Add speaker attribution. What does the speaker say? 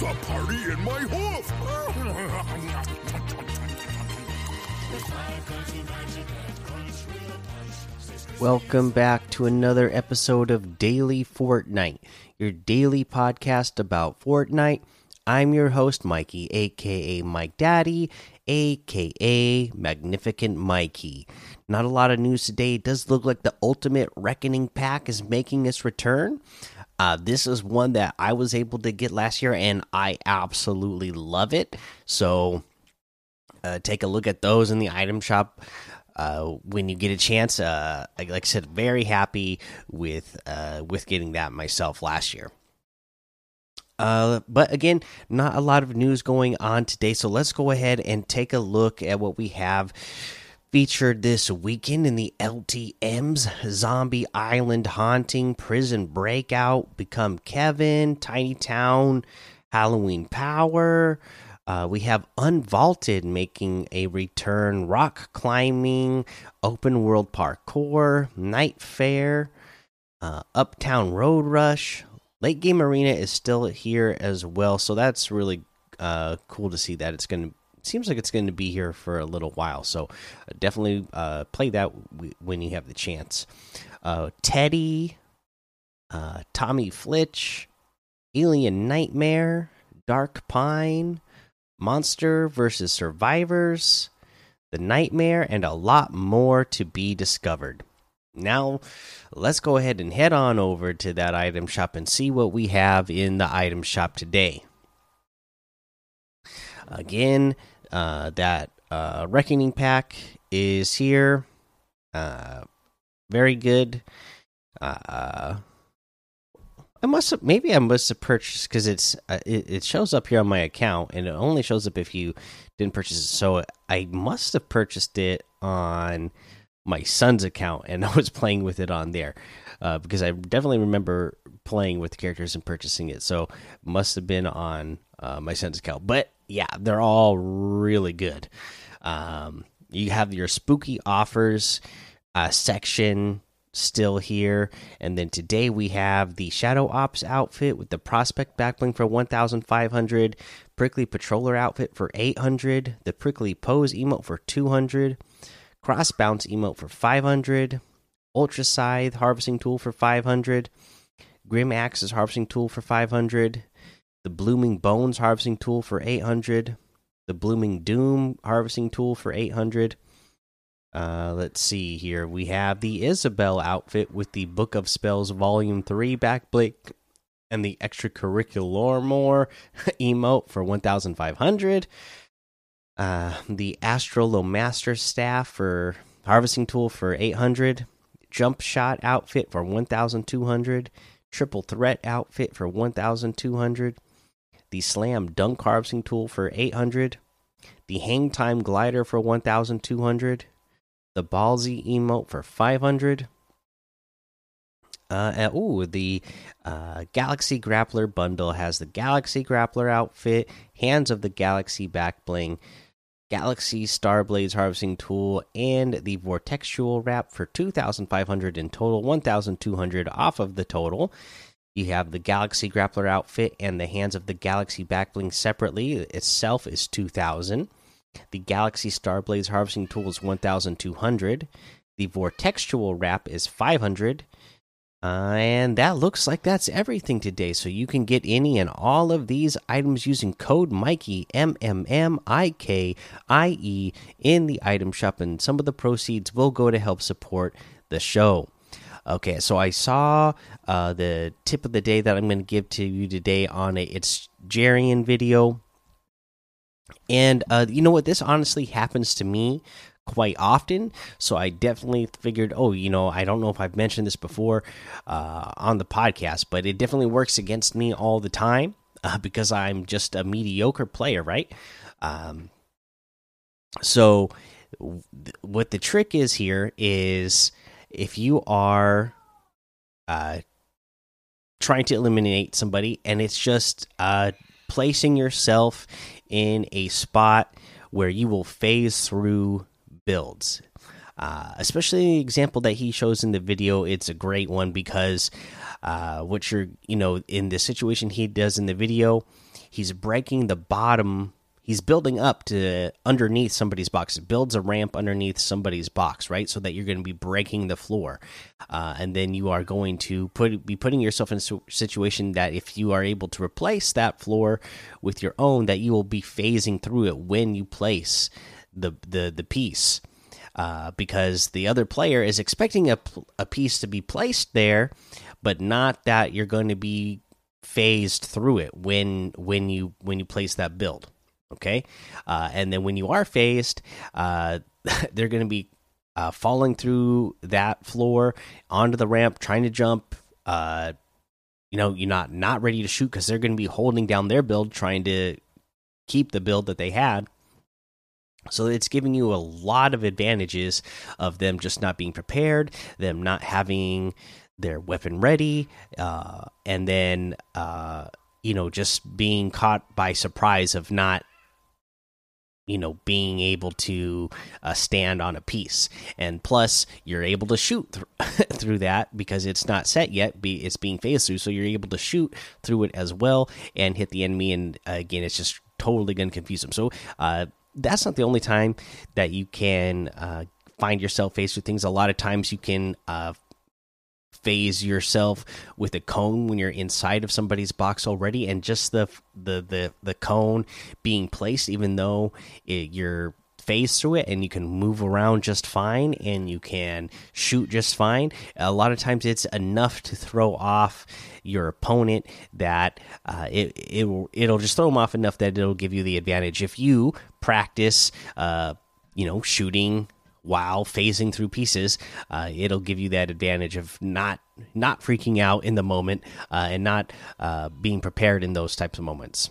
Speaker 1: me and my hoof.
Speaker 2: Welcome back to another episode of Daily Fortnite, your daily podcast about Fortnite. I'm your host, Mikey, aka Mike Daddy, aka Magnificent Mikey. Not a lot of news today. It does look like the Ultimate Reckoning Pack is making its return. Uh, this is one that I was able to get last year, and I absolutely love it. So, uh, take a look at those in the item shop uh, when you get a chance. Uh, like, like I said, very happy with uh, with getting that myself last year. Uh, but again, not a lot of news going on today, so let's go ahead and take a look at what we have featured this weekend in the LTM's Zombie Island Haunting, Prison Breakout, Become Kevin, Tiny Town, Halloween Power. Uh, we have Unvaulted making a return, rock climbing, open world parkour, night fair, uh, uptown road rush. Late game arena is still here as well, so that's really uh, cool to see that it's going to seems like it's going to be here for a little while. So uh, definitely uh, play that when you have the chance. Uh, Teddy, uh, Tommy Flitch, Alien Nightmare, Dark Pine, Monster versus Survivors, The Nightmare, and a lot more to be discovered. Now, let's go ahead and head on over to that item shop and see what we have in the item shop today. Again, uh, that uh, Reckoning Pack is here. Uh, very good. Uh, I must have, maybe I must have purchased because it's uh, it, it shows up here on my account and it only shows up if you didn't purchase it. So I must have purchased it on my son's account and I was playing with it on there uh, because I definitely remember playing with the characters and purchasing it. So must have been on uh, my son's account. But yeah, they're all really good. Um, you have your spooky offers uh, section still here, and then today we have the Shadow Ops outfit with the Prospect backbling for 1,500, Prickly Patroller outfit for 800, the Prickly Pose emote for 200, Cross Bounce emote for 500, Ultra Scythe harvesting tool for 500, Grim Axe's harvesting tool for 500 the Blooming Bones harvesting tool for 800, the Blooming Doom harvesting tool for 800. Uh, let's see here. We have the Isabelle outfit with the Book of Spells Volume 3 backbling and the extracurricular more emote for 1500. Uh, the Astrolomaster staff for harvesting tool for 800. Jump shot outfit for 1200. Triple threat outfit for 1200 the Slam Dunk Harvesting Tool for 800, the Hang Time Glider for 1200, the Ballsy Emote for 500. Uh, ooh, the uh, Galaxy Grappler bundle has the Galaxy Grappler outfit, Hands of the Galaxy back bling, Galaxy Starblades harvesting tool, and the Vortexual wrap for 2,500 in total, 1,200 off of the total. You have the Galaxy Grappler outfit and the Hands of the Galaxy backbling separately. Itself is 2000. The Galaxy Starblades harvesting tool is 1200. The Vortexual wrap is 500. And that looks like that's everything today. So you can get any and all of these items using code Mikey M M M I K I E in the item shop, and some of the proceeds will go to help support the show. Okay, so I saw uh, the tip of the day that I'm going to give to you today on a it's Jarian video, and uh, you know what? This honestly happens to me quite often. So I definitely figured, oh, you know, I don't know if I've mentioned this before uh, on the podcast, but it definitely works against me all the time uh, because I'm just a mediocre player, right? Um, so what the trick is here is if you are uh, trying to eliminate somebody and it's just uh, placing yourself in a spot where you will phase through builds. Uh, especially the example that he shows in the video, it's a great one because uh, what you're, you know, in the situation he does in the video, he's breaking the bottom he's building up to underneath somebody's box. It builds a ramp underneath somebody's box, right? So that you're going to be breaking the floor, uh, and then you are going to put be putting yourself in a situation that if you are able to replace that floor with your own, that you will be phasing through it when you place the the the piece. Uh, because the other player is expecting a, a piece to be placed there, but not that you're going to be phased through it when when you when you place that build okay uh, and then when you are phased uh, they're going to be uh, falling through that floor onto the ramp trying to jump uh, you know you're not not ready to shoot because they're going to be holding down their build trying to keep the build that they had so it's giving you a lot of advantages of them just not being prepared them not having their weapon ready uh, and then uh, you know just being caught by surprise of not you know being able to uh, stand on a piece. And plus you're able to shoot th through that because it's not set yet be it's being phased through so you're able to shoot through it as well and hit the enemy. And uh, again it's just totally going to confuse them. So uh, that's not the only time that you can uh, find yourself faced with things. A lot of times you can uh, phase yourself with a cone when you're inside of somebody's box already and just the the the, the cone being placed even though it, you're phase through it and you can move around just fine and you can shoot just fine a lot of times it's enough to throw off your opponent that uh, it, it it'll just throw them off enough that it'll give you the advantage if you practice uh, you know shooting while phasing through pieces, uh, it'll give you that advantage of not not freaking out in the moment uh, and not uh, being prepared in those types of moments.